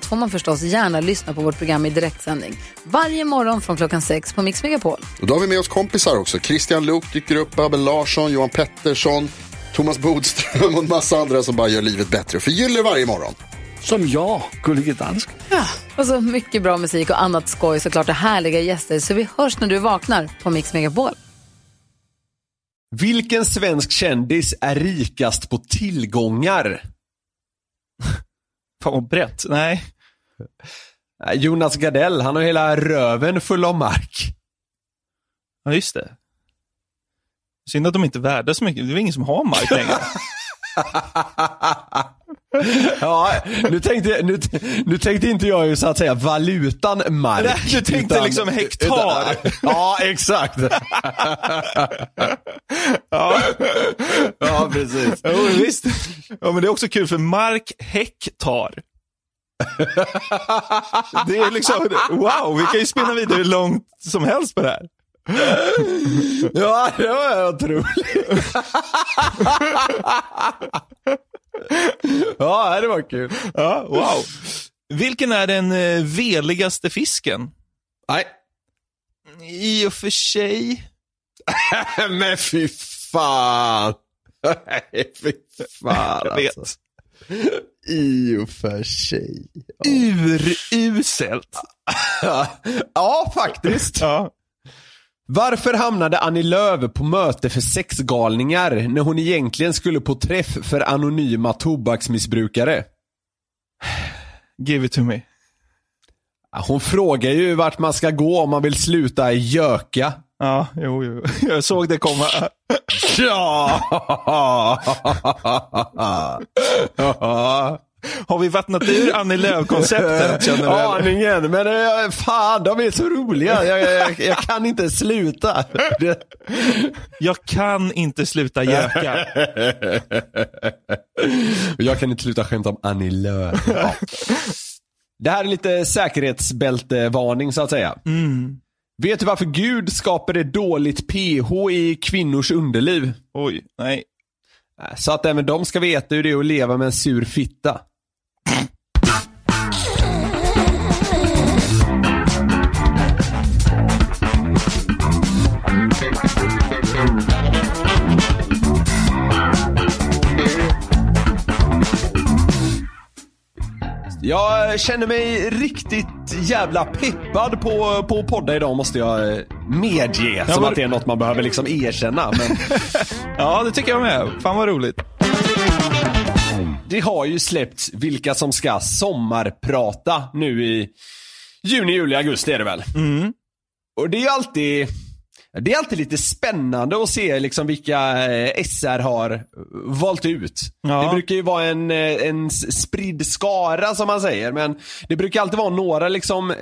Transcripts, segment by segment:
allt får man förstås gärna lyssna på vårt program i direktsändning. Varje morgon från klockan sex på Mix Megapol. Och då har vi med oss kompisar också. Christian Luuk dyker upp, Abel Larsson, Johan Pettersson, Thomas Bodström och en massa andra som bara gör livet bättre. Förgyller varje morgon. Som jag, Gullige Dansken. Och så mycket bra musik och annat skoj såklart och härliga gäster. Så vi hörs när du vaknar på Mix Megapol. Vilken svensk kändis är rikast på tillgångar? Fan vad brett. Nej. Jonas Gardell, han har hela röven full av mark. Ja, just det. Synd att de inte är värda så mycket. Det är ingen som har mark längre. Ja, nu tänkte, nu, nu tänkte inte jag ju så att säga valutan mark. Nej, du tänkte liksom hektar. Utan, ja, exakt. ja. ja, precis. Jo, visst. Ja, men det är också kul för mark hektar. Det är liksom, wow, vi kan ju spinna vidare hur långt som helst på det här. Ja, det var otroligt. Ja, det var kul. Ja, wow. Vilken är den eh, veligaste fisken? Nej. I och för sig. Men fy fan. Nej, fy fan Jag vet. alltså. I och för sig. Uruselt. Ja, faktiskt. Ja. Varför hamnade Annie Lööf på möte för sexgalningar när hon egentligen skulle på träff för anonyma tobaksmissbrukare? Give it to me. Hon frågar ju vart man ska gå om man vill sluta göka. Ja, jo, jo. Jag såg det komma. Ja! Har vi vattnat ur Annie Lööf-konceptet? Aningen, men eh, fan de är så roliga. Jag, jag, jag kan inte sluta. Jag kan inte sluta göka. Jag kan inte sluta skämta om Annie Lööf. Ja. Det här är lite säkerhetsbältevarning så att säga. Vet du varför Gud skapade dåligt pH i kvinnors underliv? Oj, nej. Så att även de ska veta hur det är att leva med en sur fitta. Jag känner mig riktigt jävla peppad på, på podda idag måste jag eh, medge. Som men- att det är något man behöver liksom erkänna. Men Ja, det tycker jag med. Fan vad roligt. Det har ju släppts vilka som ska sommarprata nu i juni, juli, augusti är det väl? Och det är ju alltid det är alltid lite spännande att se liksom vilka eh, SR har valt ut. Ja. Det brukar ju vara en, eh, en spridd skara som man säger, men det brukar alltid vara några liksom eh,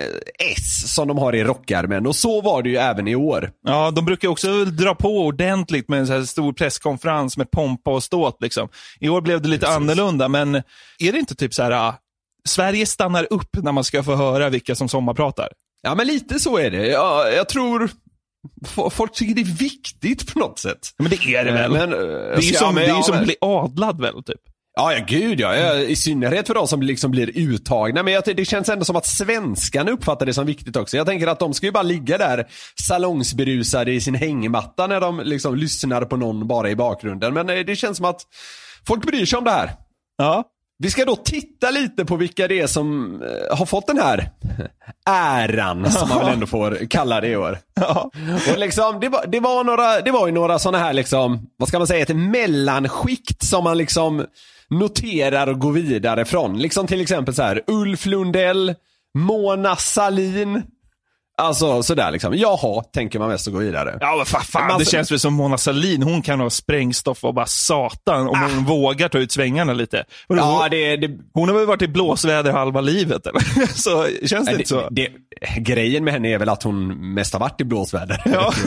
S som de har i rockärmen och så var det ju även i år. Ja, de brukar också dra på ordentligt med en så stor presskonferens med pompa och ståt. Liksom. I år blev det lite annorlunda, men är det inte typ så här, ah, Sverige stannar upp när man ska få höra vilka som sommarpratar? Ja men lite så är det. Jag, jag tror folk tycker det är viktigt på något sätt. Men det är det väl? Men, eh, det är ju som, ju ja, som att bli adlad väl, typ. Ja, ja gud ja. ja. I synnerhet för de som liksom blir uttagna. Men jag, det känns ändå som att svenskarna uppfattar det som viktigt också. Jag tänker att de ska ju bara ligga där salongsberusade i sin hängmatta när de liksom lyssnar på någon bara i bakgrunden. Men eh, det känns som att folk bryr sig om det här. Ja. Vi ska då titta lite på vilka det är som eh, har fått den här äran, som man väl ändå får kalla det i år. Ja. Och liksom, det, var, det, var några, det var ju några sådana här, liksom, vad ska man säga, ett mellanskikt som man liksom noterar och går vidare från. Liksom till exempel så här, Ulf Lundell, Mona Salin. Alltså sådär liksom. Jaha, tänker man mest att gå vidare. Ja, men fan, fan Men det känns väl som Mona Sahlin, hon kan ha sprängstoff och bara satan om hon vågar ta ut svängarna lite. Vadå, Ja, hon, det, det, hon har väl varit i blåsväder halva livet eller? så känns det det, inte så? det, grejen med henne är väl att hon mest har varit i blåsväder. Ja.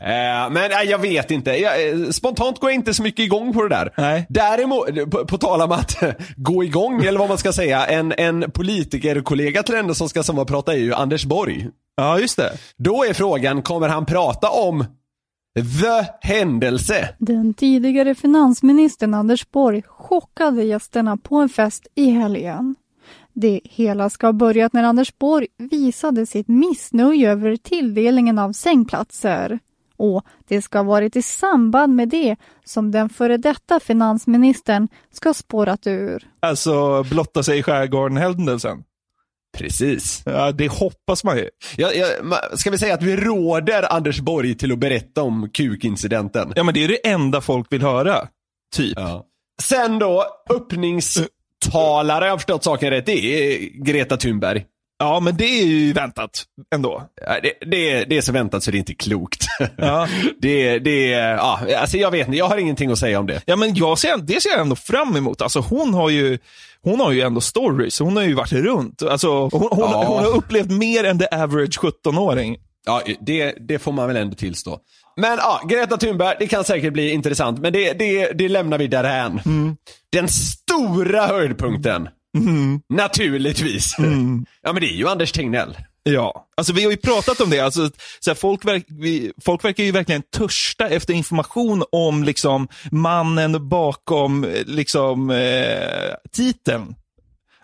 Eh, men nej, jag vet inte. Jag, eh, spontant går jag inte så mycket igång på det där. Nej. Däremot, på, på tal om att gå igång, eller vad man ska säga, en, en politikerkollega till henne som ska sommarprata är ju Anders Borg. ja, just det. Då är frågan, kommer han prata om the händelse? Den tidigare finansministern Anders Borg chockade gästerna på en fest i helgen. Det hela ska ha börjat när Anders Borg visade sitt missnöje över tilldelningen av sängplatser. Och det ska ha varit i samband med det som den före detta finansministern ska ha spårat ur. Alltså blotta sig i skärgården-händelsen. Precis. Ja, det hoppas man ju. Jag, ma- ska vi säga att vi råder Anders Borg till att berätta om kukincidenten? Ja, men det är det enda folk vill höra. Typ. Ja. Sen då, öppningstalare, jag har förstått saken rätt, det är Greta Thunberg. Ja, men det är ju väntat ändå. Det, det, är, det är så väntat så det är inte klokt. Ja. Det, det, är- ja, alltså jag vet inte, jag har ingenting att säga om det. Ja, men jag ser, det ser jag ändå fram emot. Alltså, hon, har ju, hon har ju ändå stories. Hon har ju varit runt. Alltså, hon, hon, Ja. hon har upplevt mer än the average 17-åring. Ja, det, det får man väl ändå tillstå. Men ja, Greta Thunberg, det kan säkert bli intressant, men det, det, det lämnar vi därhän. Den stora höjdpunkten, naturligtvis. Ja men det är ju Anders Tegnell. Ja, alltså vi har ju pratat om det. Alltså, så här, folk, verk, vi, folk verkar ju verkligen törsta efter information om liksom, mannen bakom eh, liksom, eh, titeln.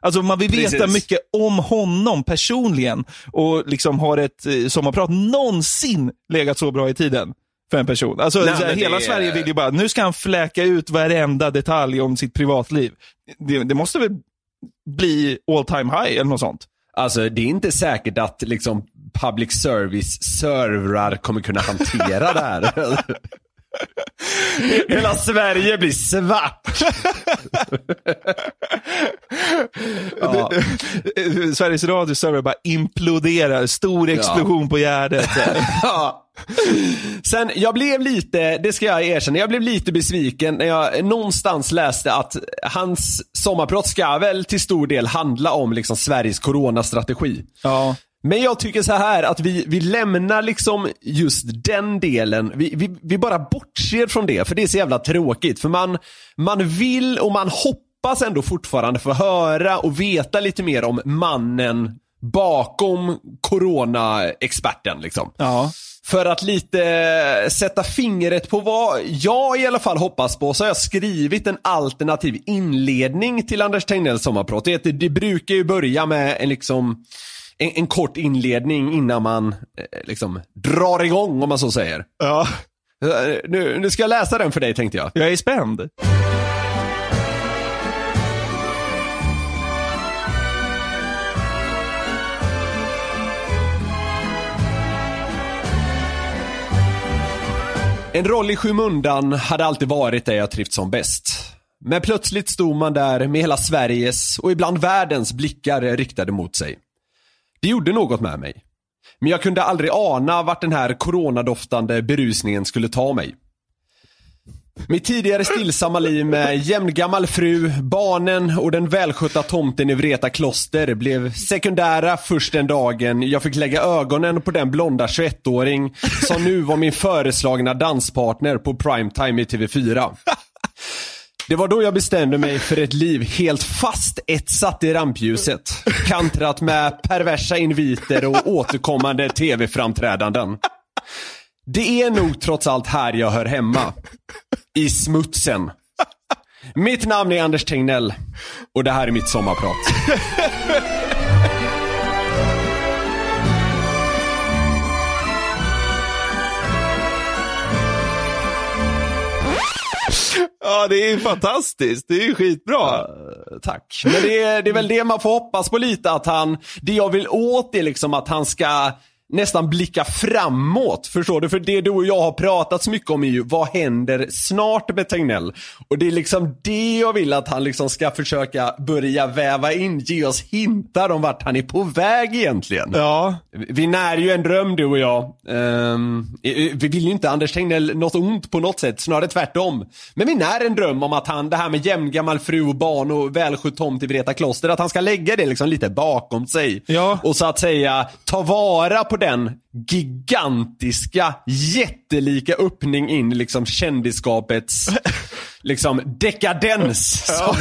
Alltså man vill veta Precis. mycket om honom personligen och liksom har ett eh, sommarprat någonsin legat så bra i tiden för en person. Alltså, Nej, här, hela det- Sverige vill ju bara, nu ska han fläka ut varenda detalj om sitt privatliv. Det, det måste väl bli all time high eller något sånt? Alltså det är inte säkert att liksom public service servrar kommer kunna hantera det här. Hela Sverige blir svart. ja. Sveriges Radio server bara imploderar, stor explosion på Gärdet. Ja. Sen, jag blev lite, det ska jag erkänna, jag blev lite besviken när jag någonstans läste att hans sommarprat ska väl till stor del handla om liksom Sveriges coronastrategi. ja. Men jag tycker så här att vi, vi lämnar liksom just den delen. Vi, vi, vi bara bortser från det, för det är så jävla tråkigt. För man, man vill och man hoppas ändå fortfarande få höra och veta lite mer om mannen bakom corona-experten. Liksom. ja. För att lite sätta fingret på vad jag i alla fall hoppas på så har jag skrivit en alternativ inledning till Anders Tegnells sommarprat. Det, det, det brukar ju börja med en liksom en, en kort inledning innan man eh, liksom drar igång om man så säger. ja. Eh, Nu, nu ska jag läsa den för dig tänkte jag. Jag är spänd. En roll i skymundan hade alltid varit där jag trivts som bäst. Men plötsligt stod man där med hela Sveriges och ibland världens blickar riktade mot sig. Det gjorde något med mig. Men jag kunde aldrig ana vart den här coronadoftande berusningen skulle ta mig. Mitt tidigare stillsamma liv med jämngammal fru, barnen och den välskötta tomten i Vreta kloster blev sekundära först den dagen jag fick lägga ögonen på den blonda 21-åring som nu var min föreslagna danspartner på primetime i TV4. Det var då jag bestämde mig för ett liv helt fast etsat i rampljuset. Kantrat med perversa inviter och återkommande TV-framträdanden. Det är nog trots allt här jag hör hemma. I smutsen. Mitt namn är Anders Tegnell och det här är mitt sommarprat. Ja, det är ju fantastiskt. Det är ju skitbra. Tack. Men det är, det är väl det man får hoppas på lite att han, det jag vill åt är liksom att han ska nästan blicka framåt. Förstår du? För det du och jag har pratat så mycket om är ju, vad händer snart med Tegnell? Och det är liksom det jag vill att han liksom ska försöka börja väva in, ge oss hintar om vart han är på väg egentligen. Ja, Vi när ju en dröm du och jag. Ehm, vi vill ju inte Anders Tegnell något ont på något sätt, snarare tvärtom. Men vi när en dröm om att han, det här med jämngammal fru och barn och välskött tomt i Vreta kloster, att han ska lägga det liksom lite bakom sig. Ja. Och så att säga ta vara på den gigantiska, jättelika öppning in i liksom kändisskapets liksom dekadens som,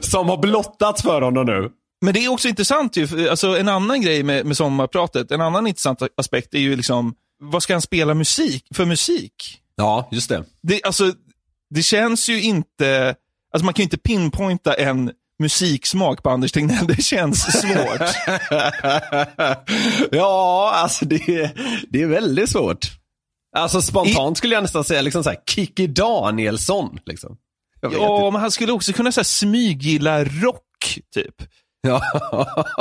som har blottats för honom nu. Men det är också intressant ju, alltså en annan grej med, med sommarpratet, en annan intressant aspekt är ju liksom, vad ska han spela musik för musik? Ja, just det. Det, alltså, det känns ju inte, alltså man kan ju inte pinpointa en musiksmak på Anders Tegnell, det känns svårt. ja, alltså det, det är väldigt svårt. Alltså spontant skulle jag nästan säga liksom så här, Kikki Danielsson. Liksom. Ja, men han skulle också kunna så här, smyggilla rock, typ. Ja.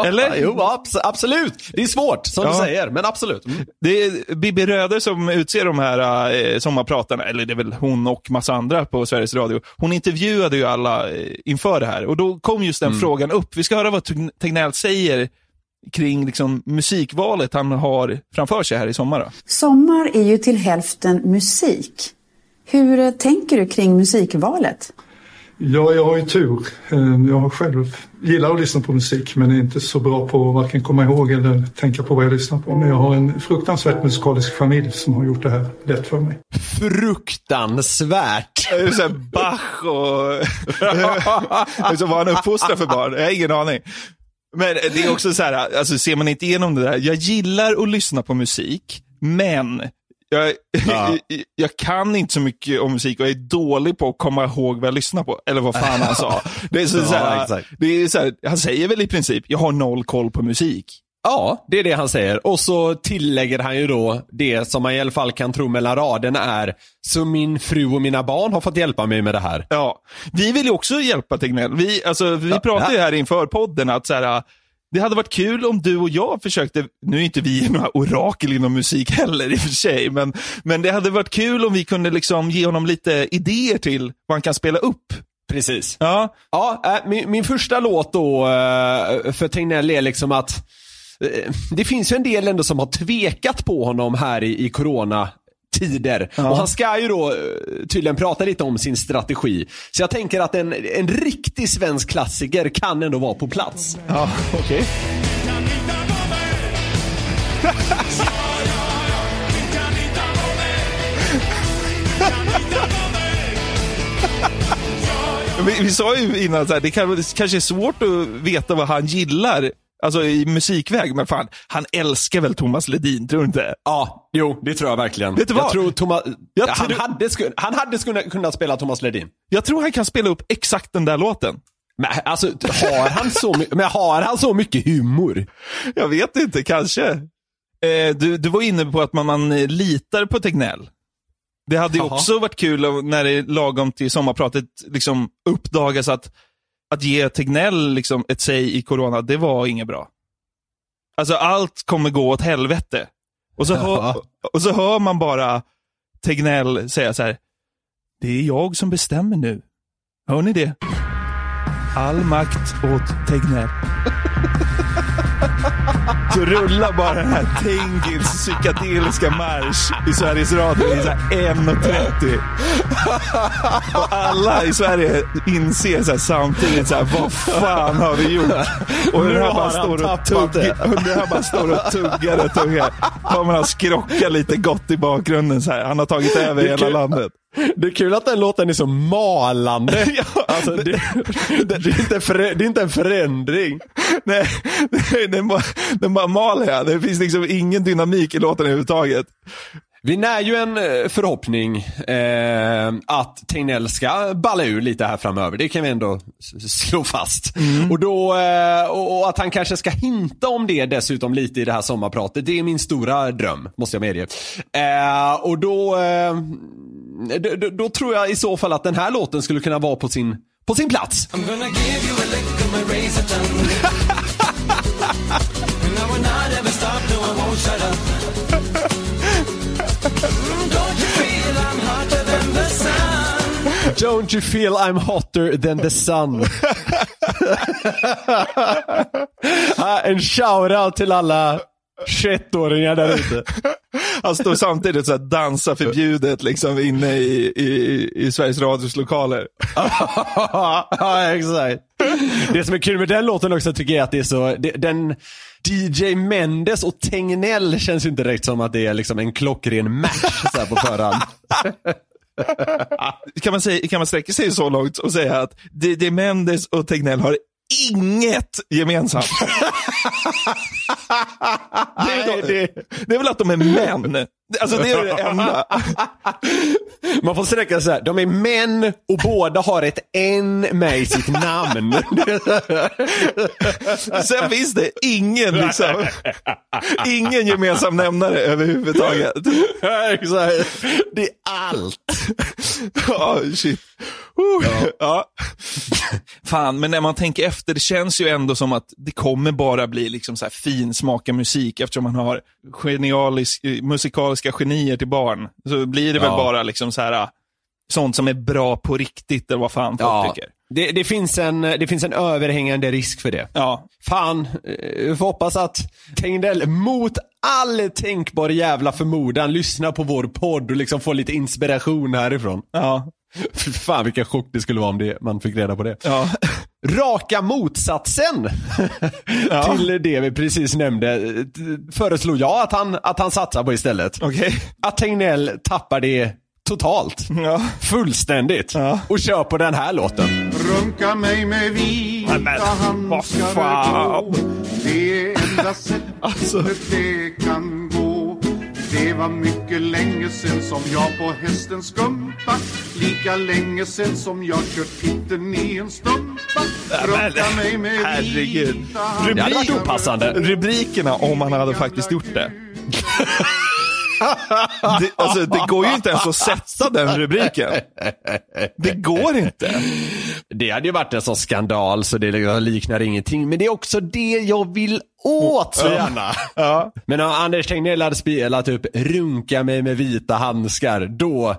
Eller? jo, abs- absolut. Det är svårt, som Ja. du säger, men absolut. Mm. Det är Bibi Röder som utser de här eh, sommarpratarna, eller det är väl hon och massa andra på Sveriges Radio. Hon intervjuade ju alla eh, inför det här och då kom just den frågan upp. Vi ska höra vad Teg- Tegnell säger kring liksom, musikvalet han har framför sig här i sommar. Då. Sommar är ju till hälften musik. Hur eh, tänker du kring musikvalet? Ja, jag har ju tur. Eh, Jag har själv gillar att lyssna på musik men är inte så bra på att varken komma ihåg eller tänka på vad jag lyssnar på. Men jag har en fruktansvärt musikalisk familj som har gjort det här lätt för mig. Fruktansvärt. Det är så här Bach och... så var han uppfostrad för barn? Jag har ingen aning. Men det är också så här, alltså ser man inte igenom det där. Jag gillar att lyssna på musik, men jag, jag kan inte så mycket om musik och jag är dålig på att komma ihåg vad jag lyssnar på. Eller vad fan han sa. Det är så, Ja, så här, det är så här, han säger väl i princip, jag har noll koll på musik. Ja, det är det han säger. Och så tillägger han ju då det som man i alla fall kan tro mellan raderna är, så min fru och mina barn har fått hjälpa mig med det här. Ja, vi vill ju också hjälpa Tegnell. Vi, alltså, vi pratade ju här inför podden att så här, det hade varit kul om du och jag försökte, nu är inte vi några orakel inom musik heller i och för sig, men, men det hade varit kul om vi kunde liksom ge honom lite idéer till vad han kan spela upp. Precis. Ja, Ja, äh, min, min första låt då äh, för Tegnell är liksom att äh, det finns ju en del ändå som har tvekat på honom här i, i corona tider. Och han ska ju då äh, tydligen prata lite om sin strategi. Så jag tänker att en, en riktig svensk klassiker kan ändå vara på plats. ja okej. Vi, vi sa ju innan att det kanske är svårt att veta vad han gillar, alltså i musikväg, men fan, han älskar väl Thomas Ledin, tror du inte? Ja, jo, det tror jag verkligen. Vet du vad? Jag tror Thomas, Jag ja, han, tror- hade, sku- han hade kunnat spela Thomas Ledin. Jag tror han kan spela upp exakt den där låten. Men alltså, har han så, my- men har han så mycket humor? Jag vet inte, kanske. Eh, du, du var inne på att man, man eh, litar på Tegnell. Det hade ju också varit kul när det lagom till sommarpratet liksom uppdagas att, att ge Tegnell liksom ett säg i corona, det var inget bra. Alltså allt kommer gå åt helvete. Och så, hör, och så hör man bara Tegnell säga så här. Det är jag som bestämmer nu. Hör ni det? All makt åt Tegnell. Så rullar bara den här Tengils psykedeliska marsch i Sveriges Radio i så här 1.30. Och alla i Sverige inser så här samtidigt så här, vad fan har vi gjort? Och Nu den här har bara står och tuggar, och den här bara står och tuggar och tuggar. Han skrockar lite gott i bakgrunden så här. Han har tagit över hela landet. Det är kul att den låten är så malande. Ja, Alltså, det, det, det, är inte det är inte en förändring. Nej, den bara, den bara maler. Det finns liksom ingen dynamik i låten överhuvudtaget. Vi när ju en eh, förhoppning eh, att Tegnell ska balla ur lite här framöver. Det kan vi ändå slå fast. Och, då, eh, och, att han kanske ska hinta om det dessutom lite i det här sommarpratet. Det är min stora dröm, måste jag medge. Eh, och då, eh, då, då, då tror jag i så fall att den här låten skulle kunna vara på sin, på sin plats. Don't you feel I'm hotter than the sun? Ah, en shoutout till alla 21-åringar där ute. Han står samtidigt så här dansa förbjudet liksom inne i, i, i Sveriges Radios lokaler. ja, exakt. Det som är kul med den låten också tycker jag att det är så, det, den DJ Mendes och Tegnell känns ju inte direkt som att det är liksom en klockren match så på förhand. Kan man, säga, kan man sträcka sig så långt och säga att DJ Mendes och Tegnell har inget gemensamt? det, är det, det är väl att de är män. Alltså det är det enda. Man får sträcka sig så här, de är män och båda har ett N med i sitt namn. Sen finns det ingen, liksom, ingen gemensam nämnare överhuvudtaget. Det är allt. Ja, shit. Uh, ja. Fan, men när man tänker efter, det känns ju ändå som att det kommer bara bli liksom så här finsmakad musik eftersom man har genialisk, musikaliska genier till barn. Så blir det väl Ja. bara liksom så här sånt som är bra på riktigt eller vad fan folk Ja, tycker. det, det, finns en, det finns en överhängande risk för det. Ja. Fan, eh, vi får hoppas att Tegnell mot all tänkbar jävla förmodan lyssnar på vår podd och liksom får lite inspiration härifrån. Ja. Fan vilken chock det skulle vara om det, man fick reda på det. Ja. Raka motsatsen till det vi precis nämnde föreslog jag att han, att han satsar på istället. Okej. Att Tegnell tappar det totalt. Ja. Fullständigt. Ja. Och kör på den här låten. Runka mig med vita Men, vad handskar fan? Det är enda sättet Alltså. det kan gå. Det var mycket länge sen som jag på hästen skumpa. Lika länge sen som jag kört titeln i en stumpa. Runka mig med herregud. opassande. Rubrikerna om han hade faktiskt gjort det. Det, alltså, det går ju inte ens att sätta den rubriken. Det går inte. Det hade ju varit en sån skandal så det liksom liknar ingenting. Men det är också det jag vill åt så gärna. Ja. Men om Anders Tegnell hade spelat upp Runka mig med vita handskar, då,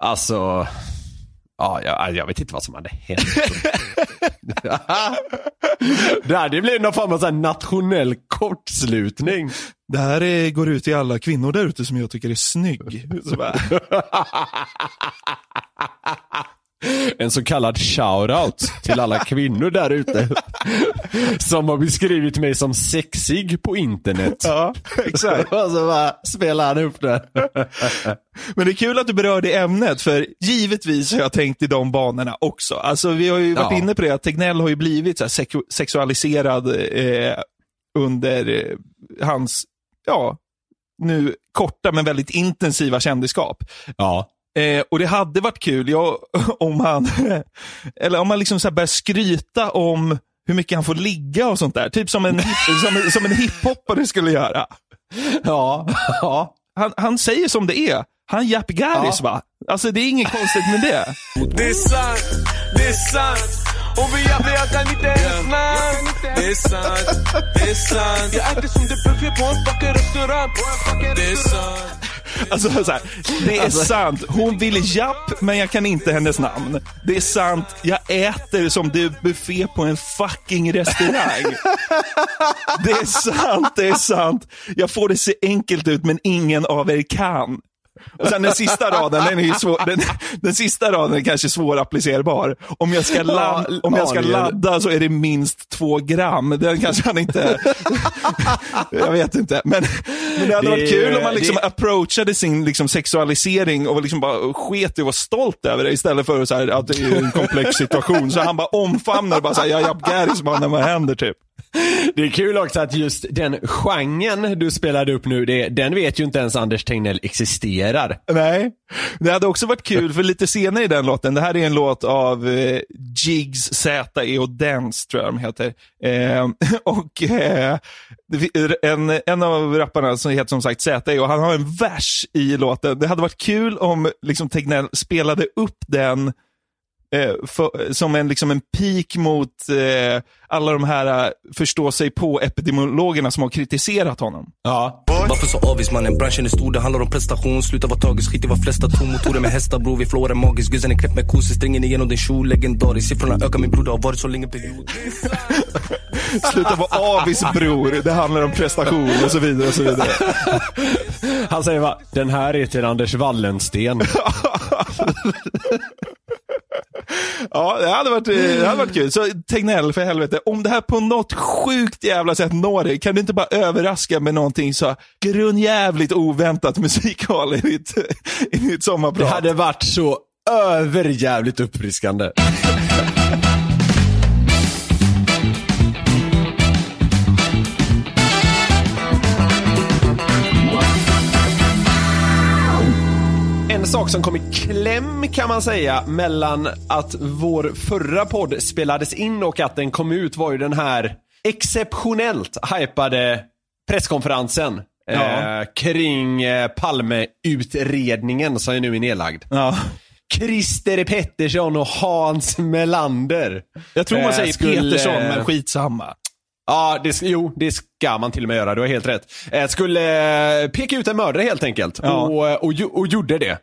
alltså, ja, jag, jag vet inte vad som hade hänt. det hade blivit någon form av så nationell kortslutning. Det här är, går ut till alla kvinnor där ute som jag tycker är snygg. En så kallad shoutout till alla kvinnor där ute. Som har beskrivit mig som sexig på internet. ja, exakt. Och så bara spelar han upp det. Men det är kul att du berör det ämnet, för givetvis har jag tänkt i de banorna också. Alltså vi har ju varit Ja. inne på det, att Tegnell har ju blivit så seku- sexualiserad eh, under eh, hans, ja, nu korta men väldigt intensiva kändisskap. Ja. Eh, och det hade varit kul ja, om han, eller om man liksom så här börjar skryta om hur mycket han får ligga och sånt där. Typ som en, som, en- som en hiphoppare skulle göra. Ja. ja. Han, han säger som det är. Han Japp Garis va? Alltså det är inget konstigt med det. Det är sant, det är sant Och vi jag, jag kan inte ens namn Det är sant, det är sant Jag äter som det buffé på en fucking restaurang Det är sant Alltså, så här, det är sant, hon vill Japp men jag kan inte hennes namn. Det är sant, jag äter som det är buffé på en fucking restaurang. Det är sant, det är sant. Jag får det se enkelt ut men ingen av er kan. Och sen den sista raden, den, är svår, den, den sista raden är kanske svårapplicerbar. Om jag, ska Ja, om jag ska ladda så är det minst två gram. Den kanske han inte... jag vet inte. Men, men det hade Det- varit kul om man liksom det- approachade sin liksom sexualisering och liksom bara sket i att vara stolt över det istället för att, så här, att det är en komplex situation. Så han bara omfamnar och bara såhär, jag japp Garis mannen, vad händer typ? Det är kul också att just den genren du spelade upp nu, det, den vet ju inte ens Anders Tegnell existerar. Nej. Det hade också varit kul, för lite senare i den låten, det här är en låt av eh, Jigs, Z.E. och Dance, tror jag de heter. Eh, och eh, en, en av rapparna som heter som sagt Z.E. och han har en vers i låten. Det hade varit kul om liksom, Tegnell spelade upp den Eh, för, som en, liksom en pik mot eh, alla de här eh, förstå sig på epidemiologerna som har kritiserat honom. Ja. Varför så avis mannen? Branschen är stor, det handlar om prestation Sluta vara tagisk, skit i vad flesta tror Motorer med hästar bror, vi flår är magisk Gussen är knäppt med kosor, strängen igenom din kjol Legendarisk, siffrorna ökar min bror, det har varit så länge period Sluta vara avis bror, det handlar om prestation och så vidare. och så vidare. Han säger va, den här är till Anders Wallensten. Ja, det hade, varit, eh, det hade varit kul. Så Tegnell, för helvete, om det här på något sjukt jävla sätt når dig, kan du inte bara överraska med någonting så grundjävligt oväntat musikal i ditt, i ditt Det hade varit så överjävligt uppfriskande. Sak som kom i kläm kan man säga mellan att vår förra podd spelades in och att den kom ut var ju den här exceptionellt hypade presskonferensen Ja. eh, kring eh, Palmeutredningen som ju nu är nedlagd. Ja. Christer Pettersson och Hans Melander. Jag tror man Eh, säger skulle- Petersson, men skitsamma. Ja, det, jo, det ska man till och med göra. Du har helt rätt. Eh, skulle eh, peka ut en mördare helt enkelt. Ja. Och, eh, och, och gjorde det.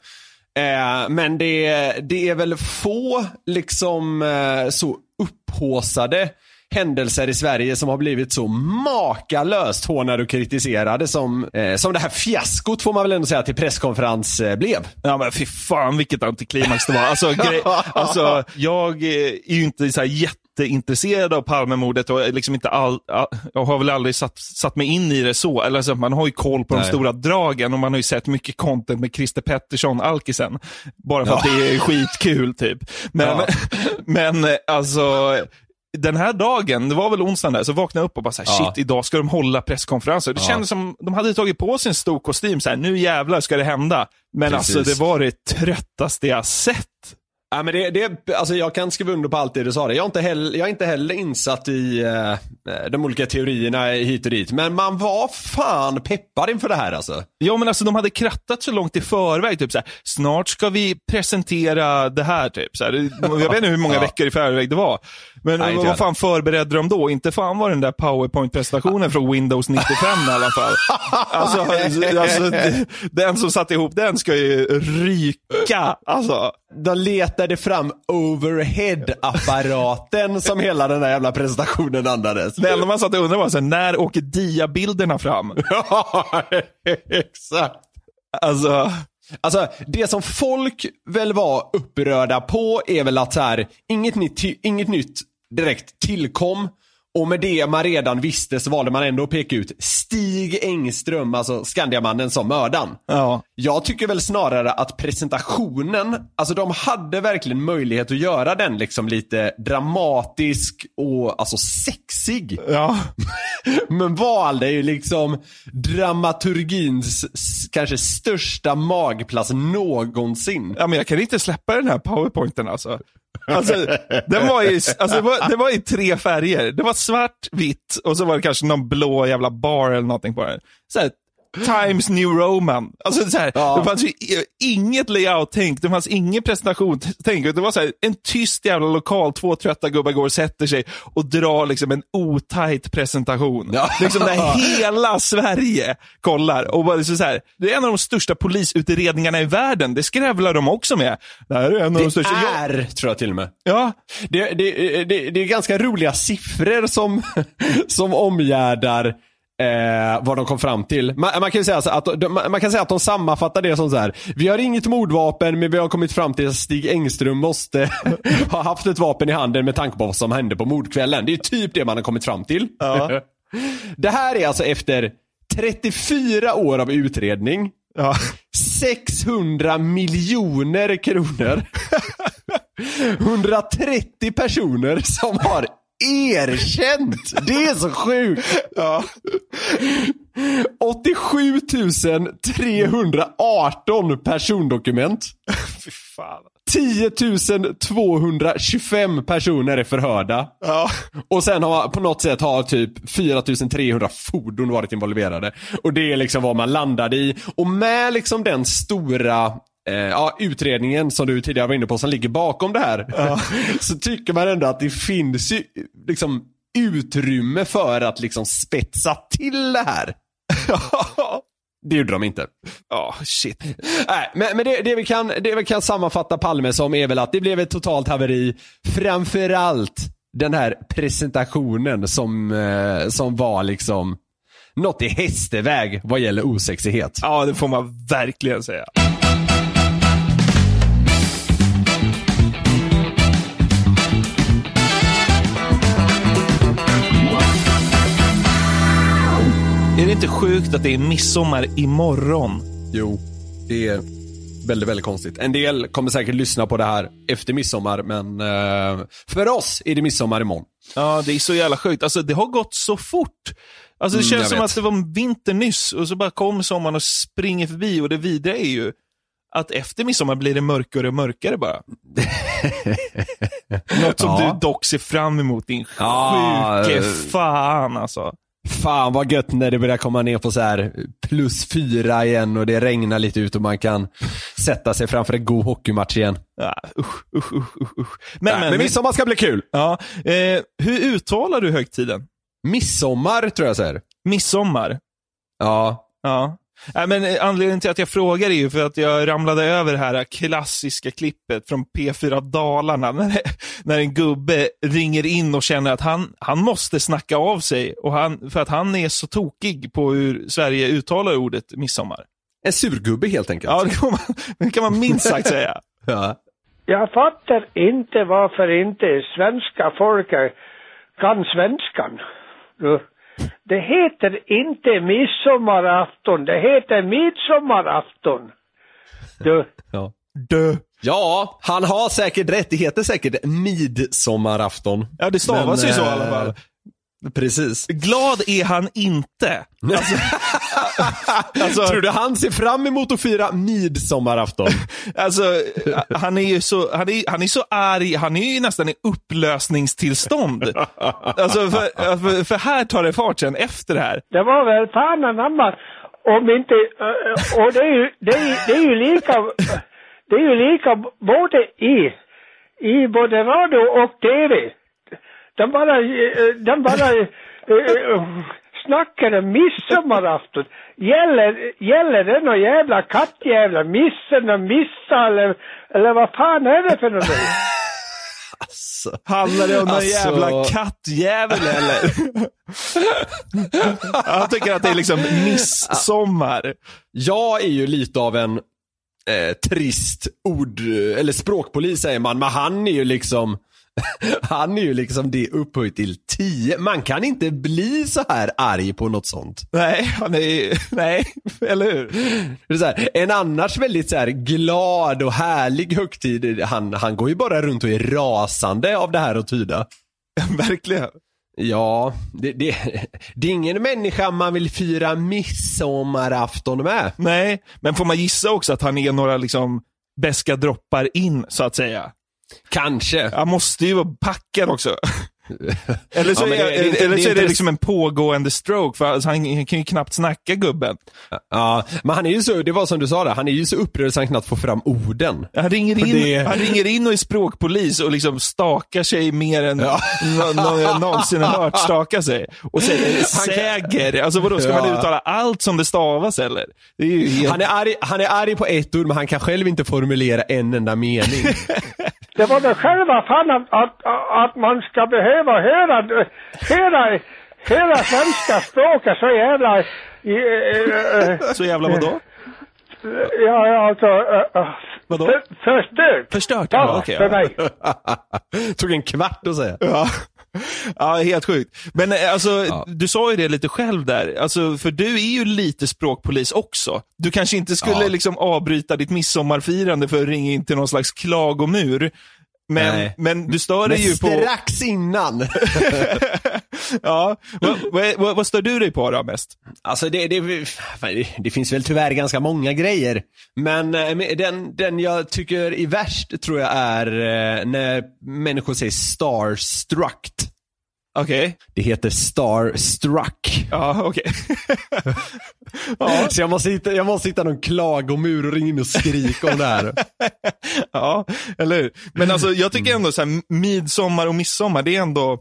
Eh, men det, det är väl få liksom eh, så upphåsade händelser i Sverige som har blivit så makalöst hånade och kritiserade som, eh, som det här fiaskot får man väl ändå säga till presskonferens eh, blev. Ja men fy fan vilket antiklimax det var. Alltså, grej, alltså, jag eh, är ju inte så här jätteintresserad av Palmemordet och liksom inte all, all, jag har väl aldrig satt, satt mig in i det så. Eller alltså, man har ju koll på de Nej. stora dragen och man har ju sett mycket content med Christer Pettersson, alkisen. Bara för Ja. att det är skitkul typ. Men, Ja. men eh, alltså, den här dagen, det var väl onsdagen där, så vaknade jag upp och bara så här, Ja. shit, idag ska de hålla presskonferenser. Det Ja. kändes som de hade tagit på sig en stor kostym, så här, nu jävlar ska det hända. Men Precis. alltså, det var det tröttaste jag sett. Ja, men det, det, alltså jag kan skriva under på allt det du sa. Jag är inte heller, jag är inte heller insatt i eh, de olika teorierna hit och dit. Men man var fan peppad inför det här alltså. Ja, men alltså de hade krattat så långt i förväg. Typ så här, snart ska vi presentera det här. Typ, så här. Jag vet inte hur många Ja. veckor i förväg det var. Men Nej, vad fan förberedde de då? Inte fan var den där powerpoint-presentationen från Windows 95 i alla fall. Alltså, alltså, den som satte ihop den ska ju ryka. Alltså. De letade fram overhead-apparaten som hela den där jävla presentationen andades. Det enda man satt och undrade var, så här, när åker diabilderna fram? Ja, exakt. Alltså, Alltså, det som folk väl var upprörda på är väl att så här, inget nytt, inget nytt direkt tillkom. Och med det man redan visste så valde man ändå att peka ut Stig Engström, alltså Skandiamannen, som mördaren. ja. Jag tycker väl snarare att presentationen, alltså de hade verkligen möjlighet att göra den liksom lite dramatisk och alltså sexig. Ja. Men valde ju liksom dramaturgins kanske största magplats någonsin. Ja, men jag kan inte släppa den här powerpointen alltså. Alltså, den var i, alltså det, var, det var i tre färger. Det var svart, vitt och så var det kanske någon blå jävla bar eller någonting på den. Så här, Times New Roman. Alltså, så här, Ja. Det fanns ju inget layout-tänk, det fanns ingen presentation-tänk. Det var så här, en tyst jävla lokal, två trötta gubbar går och sätter sig och drar liksom en otajt presentation. Ja. Liksom där hela Sverige kollar. Och bara så så här, det är en av de största polisutredningarna i världen. Det skrävlar de också med. Det här är en av de Det största. Ja, är, tror jag till och med. ja, Det, det, det, det är ganska roliga siffror som, som omgärdar eh, vad de kom fram till. Man, man kan säga att, de- man kan säga att de sammanfattar det som så här. Vi har inget mordvapen men vi har kommit fram till att Stig Engström måste ha haft ett vapen i handen med tanke på vad som hände på mordkvällen. Det är typ det man har kommit fram till. Ja. Det här är alltså efter 34 år av utredning. ja. 600 miljoner kronor. 130 personer som har erkänt. Det är så sjukt. ja. 87 318 persondokument. Fy fan. 10 225 personer är förhörda. Ja. Och sen har på något sätt har typ 4300 fordon varit involverade. Och det är liksom vad man landade i. Och med liksom den stora eh, ja, utredningen som du tidigare var inne på som ligger bakom det här. så tycker man ändå att det finns ju liksom utrymme för att liksom spetsa till det här. Det gjorde de inte. Ja, shit. Nej, men, men det, det, vi kan, det vi kan sammanfatta Palme som är väl att det blev ett totalt haveri. Framförallt den här presentationen som, eh, som var liksom något i hästeväg vad gäller osexighet. Ja, det får man verkligen säga. Är det inte sjukt att det är midsommar imorgon? Jo, det är väldigt, väldigt konstigt. En del kommer säkert lyssna på det här efter midsommar, men eh, för oss är det midsommar imorgon. Ja, det är så jävla sjukt. Alltså, det har gått så fort. Alltså, det Mm, känns som vet. att det var vinter nyss och så bara kom sommaren och springer förbi och det vidare är ju att efter midsommar blir det mörkare och mörkare bara. Något som Ja. du dock ser fram emot, din Ja, sjuke eh, fan alltså. Fan vad gött när det börjar komma ner på så här plus fyra igen och det regnar lite ut och man kan sätta sig framför en god hockeymatch igen. Ja, usch, usch, usch, usch, usch. Men, men, midsommar ska bli kul. Ja, eh, hur uttalar du högtiden? Midsommar tror jag säger. Midsommar? Ja. Ja. Nej, men eh, anledningen till att jag frågar är ju för att jag ramlade över det här klassiska klippet från P4 Dalarna. När, när en gubbe ringer in och känner att han, han måste snacka av sig och han, för att han är så tokig på hur Sverige uttalar ordet midsommar. En surgubbe helt enkelt. Ja, det kan man, det kan man minst sagt säga. Ja. Jag fattar inte varför inte svenska folket kan svenskan. Du, Det heter inte midsommarafton, det heter midsommarafton. Du, Ja. Dö. Ja, han har säkert rätt. Det heter säkert midsommarafton. Ja, det stavas ju så i alla fall. Precis. Glad är han inte. Alltså, alltså, Tror du han ser fram emot att fira midsommarafton? Alltså, han är ju så, han är, han är så arg, han är ju nästan i upplösningstillstånd. Alltså, för, för, för här tar det fart sen efter det här. det var väl fan anamma om inte, eh, och det är ju, det är, det är ju lika, det är ju lika både i, i både radio och tv. De bara, eh, de bara uh, snackar om midsommarafton. Gäller, gäller det någon jävla kattjävla, missen och missa eller, eller vad fan är det för någonting? Handlar det om någon Alltså- jävla kattjävel eller? Han tycker att det är liksom midsommar. Jag är ju lite av en eh, trist ord, eller språkpolis säger man, men han är ju liksom han är ju liksom det upphöjt till 10. Man kan inte bli så här arg på något sånt. Nej, han är, nej, eller hur? Det här, en annars väldigt så här glad och härlig högtid, han, han går ju bara runt och är rasande av det här att tyda. Verkligen. Ja, det, det, det är ingen människa man vill fira midsommarafton med. Nej, men får man gissa också att han är några liksom beska droppar in, så att säga? Kanske. Han måste ju vara packad också. Eller så, Ja, men är, det- det eller det så är det liksom en pågående stroke, för alltså, han, han kan ju knappt snacka gubben. Ja, men han är ju så, det var som du sa där, han är ju så upprörd så han knappt får fram orden. Han ringer, in, det- han ringer in och är språkpolis och liksom stakar sig mer än ja. någon jag någonsin har hört staka sig. Och säger säger. Alltså vadå, ska man uttala allt som det stavas eller? Det är helt... Han är, arg, han är arg på ett ord men han kan själv inte formulera en enda mening. Det var väl själva fan att, att, att man ska behöva höra, höra, höra svenska språket så jävla... eh, eh, Så jävla vadå? Ja, ja, alltså... Uh, Vadå? För, förstört. Förstört? Ja, okej, för ja. mig. Tog en kvart att säga. Ja. ja, helt sjukt. Men eh, alltså, du sa ju det lite själv där. Alltså, för du är ju lite språkpolis också. Du kanske inte skulle Ja. liksom avbryta ditt midsommarfirande för att ringa in till någon slags klagomur. Men, Nej. men du stör dig ju på... strax innan. ja, vad, vad, vad, stör du dig på då mest? Alltså det, det, det, finns väl tyvärr ganska många grejer. Men eh, men den, den jag tycker är värst tror jag är eh, när människor säger starstruck. Okej. Det heter Starstruck. Ja, okej. Så jag måste, hitta, jag måste hitta någon klagomur och ringa in och skrika om det här. ja, eller hur? Men alltså jag tycker ändå så här, midsommar och midsommar, det är ändå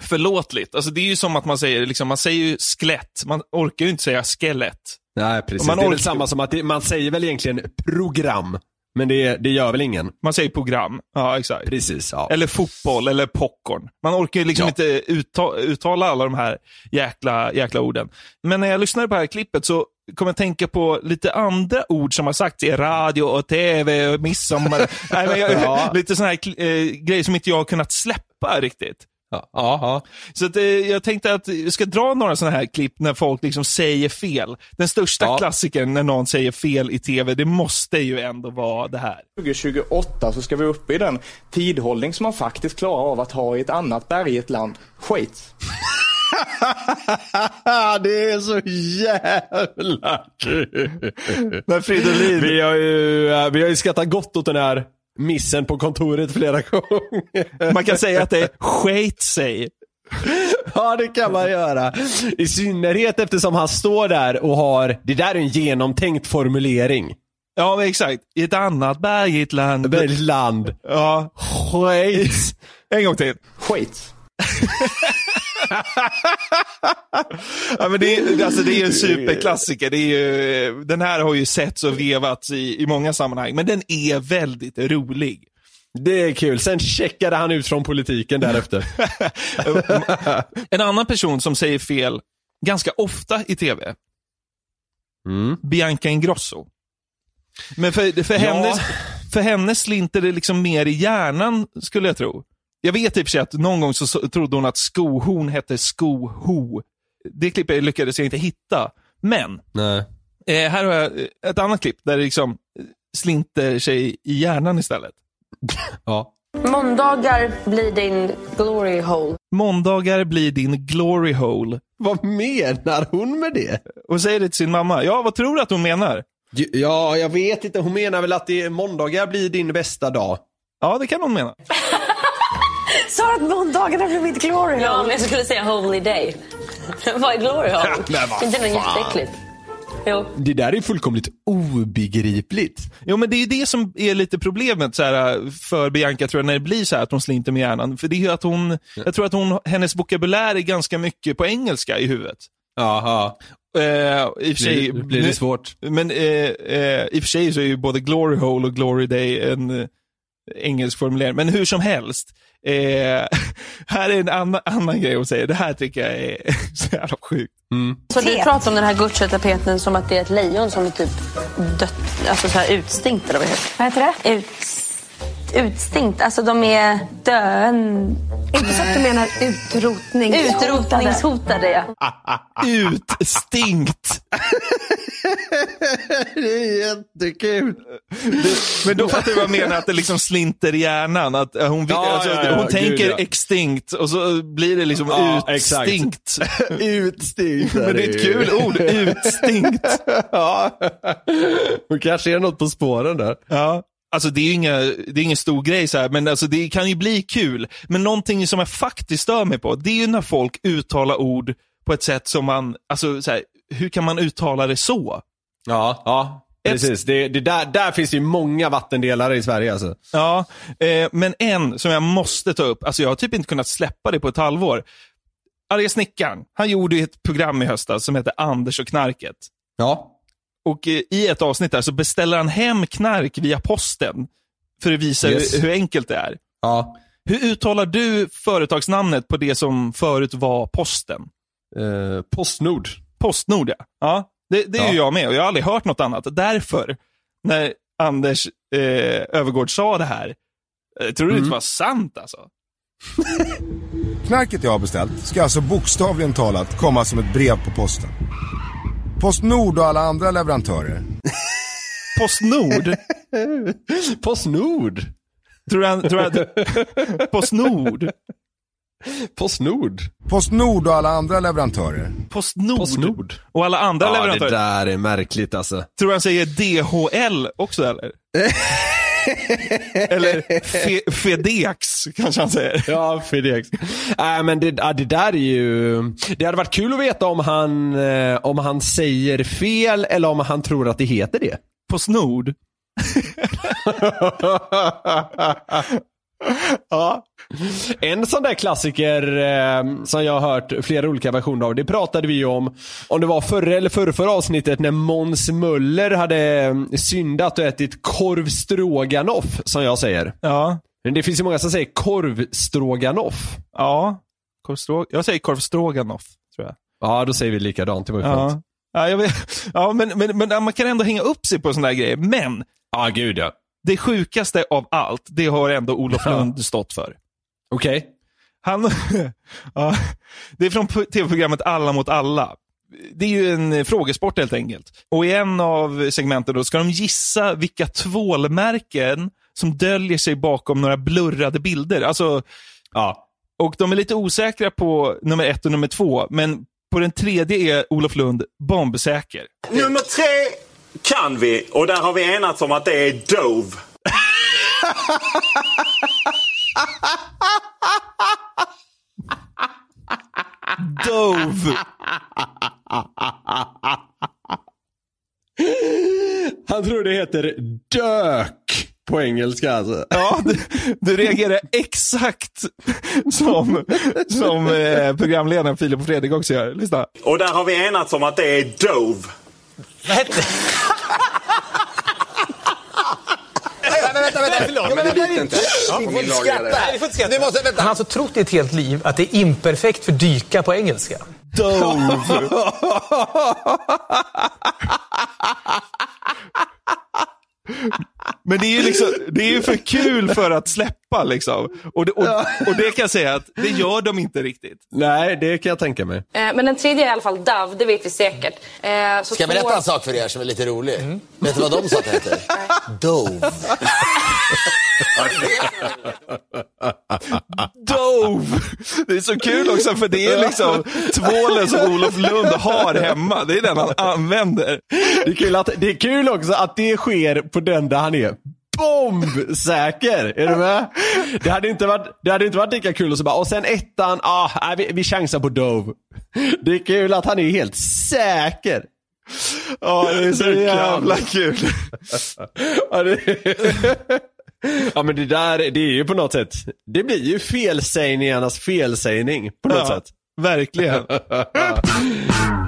förlåtligt. Alltså det är ju som att man säger, liksom, man säger ju skelett, man orkar ju inte säga skelett. Nej, precis. Man det är väl samma som att det, man säger väl egentligen program. Men det, det gör väl ingen? Man säger program, ja exakt. Precis, ja. Eller fotboll eller popcorn. Man orkar ju liksom Ja. inte utta- uttala alla de här jäkla, jäkla orden. Men när jag lyssnade på det här klippet så kom jag tänka på lite andra ord som har sagts i radio och tv och midsommar. Nej, men jag, Ja. Lite sådana här eh, grejer som inte jag har kunnat släppa riktigt. Ja, ja. Så att, eh, jag tänkte att jag ska dra några sådana här klipp när folk liksom säger fel. Den största Ja. klassikern när någon säger fel i tv, det måste ju ändå vara det här. 2028 så ska vi upp i den tidhållning som man faktiskt klarar av att ha i ett annat bergigt land. Schweiz. det är så jävla kul. Men Fridolin. Vi har ju, eh, vi har ju skrattat gott åt den här missen på kontoret flera gånger. Man kan säga att det är skit sig. Ja, det kan man göra. I synnerhet eftersom han står där och har, det där är en genomtänkt formulering. Ja, men exakt. I ett annat bergigt land. Bergigt land. Ja. Schweiz. En gång till. Schweiz. Ja, men det, är, alltså, det är en superklassiker. Det är ju, den här har ju setts och vevats i, i många sammanhang, men den är väldigt rolig. Det är kul. Sen checkade han ut från politiken därefter. En annan person som säger fel ganska ofta i tv, Bianca Ingrosso. Men för, för, Ja. hennes, för henne slinter det liksom mer i hjärnan, skulle jag tro. Jag vet i och för sig att någon gång så, trodde hon att skohorn hette skoho. Det klippet lyckades jag inte hitta. Men, Nej. eh, här har jag ett annat klipp där det liksom eh, slinter sig i hjärnan istället. Ja. Måndagar blir din glory hole. Måndagar blir din glory hole. Vad menar hon med det? Och säger det till sin mamma. Ja, vad tror du att hon menar? Ja, jag vet inte. Hon menar väl att det är måndagar blir din bästa dag. Ja, det kan hon mena. Sa att måndagarna blir mitt glory hole? Ja, men jag skulle säga holy day. vad är glory hole? vad inte det fan. jätteäckligt? Jo. Det där är fullkomligt obegripligt. Jo, men det är ju det som är lite problemet så här, för Bianca, tror jag, när det blir så här att hon slinter med hjärnan. För det är ju att hon, jag tror att hon, hennes vokabulär är ganska mycket på engelska i huvudet. Jaha. Eh, I och för sig, Blir, blir det svårt? Men eh, eh, i och för sig så är ju både glory hole och glory day en eh, engelsk formulering. Men hur som helst. Eh, här är en annan, annan grej hon säger. Det här tycker jag är så jävla sjukt. Så du pratar om den här Gucci-tapeten som att det är ett lejon som är typ dött, alltså så här utstinkt eller vad heter Vad heter det? Ut, utstinkt, alltså de är döen... Inte så att du menar utrotningshotade? Utrotningshotade ja. Utstinkt. det är jättekul. Men då fattar du vad jag menar, att det liksom slinter i hjärnan. Att hon, vill, Ja, alltså, ja, ja, hon gud, tänker ja. extinkt och så blir det liksom utstinkt. Utstinkt. Men det är ett kul ord, utstinkt. ja. Hon kanske är något på spåren där. Ja. Alltså det är inga, det är ingen stor grej så här, men alltså det kan ju bli kul. Men någonting som jag faktiskt stör mig på, det är ju när folk uttalar ord på ett sätt som man, alltså så här, hur kan man uttala det så? Ja, ja. Precis. Det, det där, där finns ju många vattendelare i Sverige alltså. Ja, eh, men en som jag måste ta upp, alltså jag har typ inte kunnat släppa det på ett halvår. Arga snickaren, han gjorde ett program i höstas som heter Anders och knarket. Ja. Och eh, i ett avsnitt där så beställer han hem knark via posten för att visa Yes. hur, hur enkelt det är. Ja. Hur uttalar du företagsnamnet på det som förut var posten? Eh, Postnord. Postnord, ja. ja det det är ju Ja. jag med och jag har aldrig hört något annat. Därför, när Anders eh, Övergård sa det här, jag trodde det Mm. inte var sant alltså. Knarket jag har beställt ska alltså bokstavligen talat komma som ett brev på posten. Postnord och alla andra leverantörer. Postnord? Postnord? Tror du, tror att... Postnord? Postnord? Postnord och alla andra leverantörer. Postnord? Postnord. Och alla andra ja, leverantörer? det där är märkligt alltså. Tror du han säger DHL också eller? Eller fe, Fedex, kanske han säger. Ja, Fedex. Nej, men det, ja, det där är ju... Det hade varit kul att veta om han, eh, om han säger fel eller om han tror att det heter det. På snord? ja. En sån där klassiker eh, som jag har hört flera olika versioner av, det pratade vi ju om, om det var förra eller förra, förra avsnittet när Måns Möller hade eh, syndat och ätit korv stroganoff, som jag säger. Ja. Men det finns ju många som säger korvstroganoff. Ja, korvstrog... jag säger korvstroganoff, tror jag. Ja, då säger vi likadant. Det var ju skönt. Ja, ja, ja men, men, men man kan ändå hänga upp sig på sådana här grejer. Men Ja, gud ja. Det sjukaste av allt, det har ändå Olof Ja. Lund stått för. Okej. Han, ja, det är från tv-programmet Alla mot alla. Det är ju en eh, frågesport helt enkelt. Och i en av segmenten då ska de gissa vilka tvålmärken som döljer sig bakom några blurrade bilder. Alltså, ja. Och de är lite osäkra på nummer ett och nummer två, men på den tredje är Olof Lund bombsäker. Nummer tre kan vi och där har vi enats om att det är Dove. Dove. Han tror det heter dök på engelska alltså. Ja, du, du reagerar exakt som, som eh, programledaren Filip och Fredrik också gör. Lyssna. Och där har vi enats om att det är Dove. Men vänta, vänta, förlåt. Ja, men det blir inte. Ja, vi får inte skratta. skratta. Nej, vi får inte skratta. Du måste, vänta. Han har alltså trott i ett helt liv att det är imperfekt för dyka på engelska. Dove. Men det är ju liksom, det är för kul för att släppa liksom. Och det, och, och det kan jag säga att det gör de inte riktigt. Nej, det kan jag tänka mig. Eh, Men den tredje är i alla fall Dove, det vet vi säkert. Eh, så Ska jag berätta en sak för er som är lite rolig? Vet du vad de sa att det heter? Dove. Dove! Det är så kul också för det är liksom tvålen som Olof Lund har hemma. Det är den han använder. Det är kul, att, det är kul också att det sker på den där han är bombsäker. Är du med? Det hade inte varit, det hade inte varit lika kul att så bara, och sen ettan, ah, vi, vi chansar på Dove. Det är kul att han är helt säker. Ja, det är så jävla kul. ja, det... ja, men det där, det är ju på något sätt, det blir ju felsägningarnas felsägning på något Ja, sätt. Verkligen.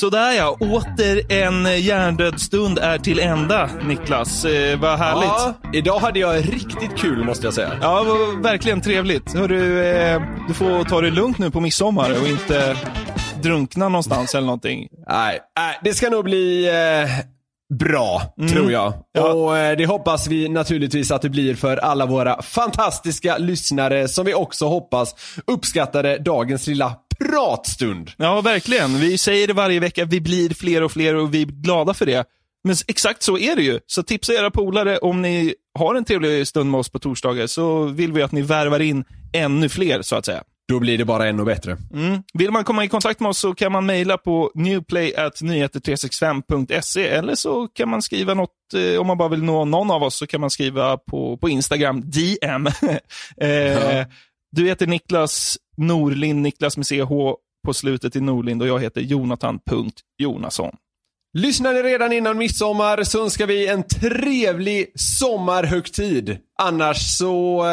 Sådär ja, åter en hjärndöd stund är till ända, Niklas. Eh, vad härligt. Ja, idag hade jag riktigt kul måste jag säga. Ja, verkligen trevligt. Hörru, eh, du får ta det lugnt nu på midsommar och inte drunkna någonstans eller någonting. Nej, nej, det ska nog bli eh, bra, Mm. tror jag. Ja. Och eh, det hoppas vi naturligtvis att det blir för alla våra fantastiska lyssnare som vi också hoppas uppskattade dagens lilla pratstund. Ja, verkligen. Vi säger det varje vecka. Vi blir fler och fler och vi är glada för det. Men exakt så är det ju. Så tipsa era polare om ni har en trevlig stund med oss på torsdagar så vill vi att ni värvar in ännu fler, så att säga. Då blir det bara ännu bättre. Mm. Vill man komma i kontakt med oss så kan man mejla på newplay.nyheter365.se eller så kan man skriva något, eh, om man bara vill nå någon av oss, så kan man skriva på, på Instagram, DM. eh, Du heter Niklas Norlind, Niklas med CH på slutet i Norlind och jag heter Jonathan.Jonasson. Lyssnar ni redan innan midsommar så önskar vi en trevlig sommarhögtid. Annars så, eh,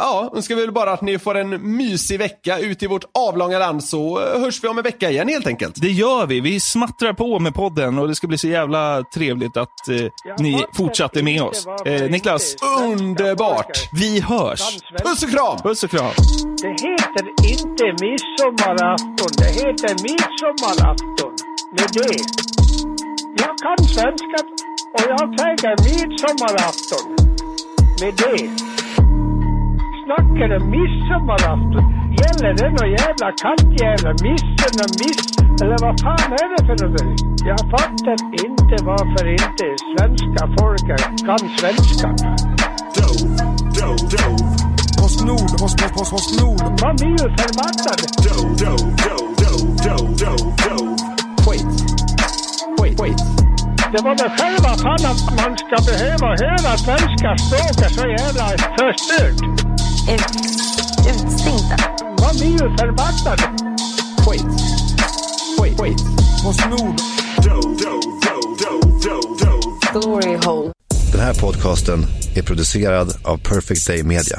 ja, önskar vi väl bara att ni får en mysig vecka ute i vårt avlånga land så eh, hörs vi om en vecka igen helt enkelt. Det gör vi. Vi smattrar på med podden och det ska bli så jävla trevligt att eh, ni fortsatte med oss. Eh, Niklas, underbart! Vi hörs. Puss och kram! Puss och kram. Det heter inte midsommarafton, det heter midsommarafton. Med det. Jag kan svenska och jag säger midsommarafton. Med det. Snackar om midsommarafton? Gäller det någon jävla kattjävla? Missen och miss... Eller vad fan är det för något? Jag fattar inte varför inte svenska folket kan svenska. Dove, Dove, Dove. Postnord, post, post, post, Postnord. Man blir ju förbannad. Wait. Wait, wait. Det var väl själva fan att man ska behöva höra svenska språket så jävla förstört. Utstinkta. Man blir ju förbannad. Wait. Wait, wait. Postnord. Glory hole. Den här podcasten är producerad av Perfect Day Media.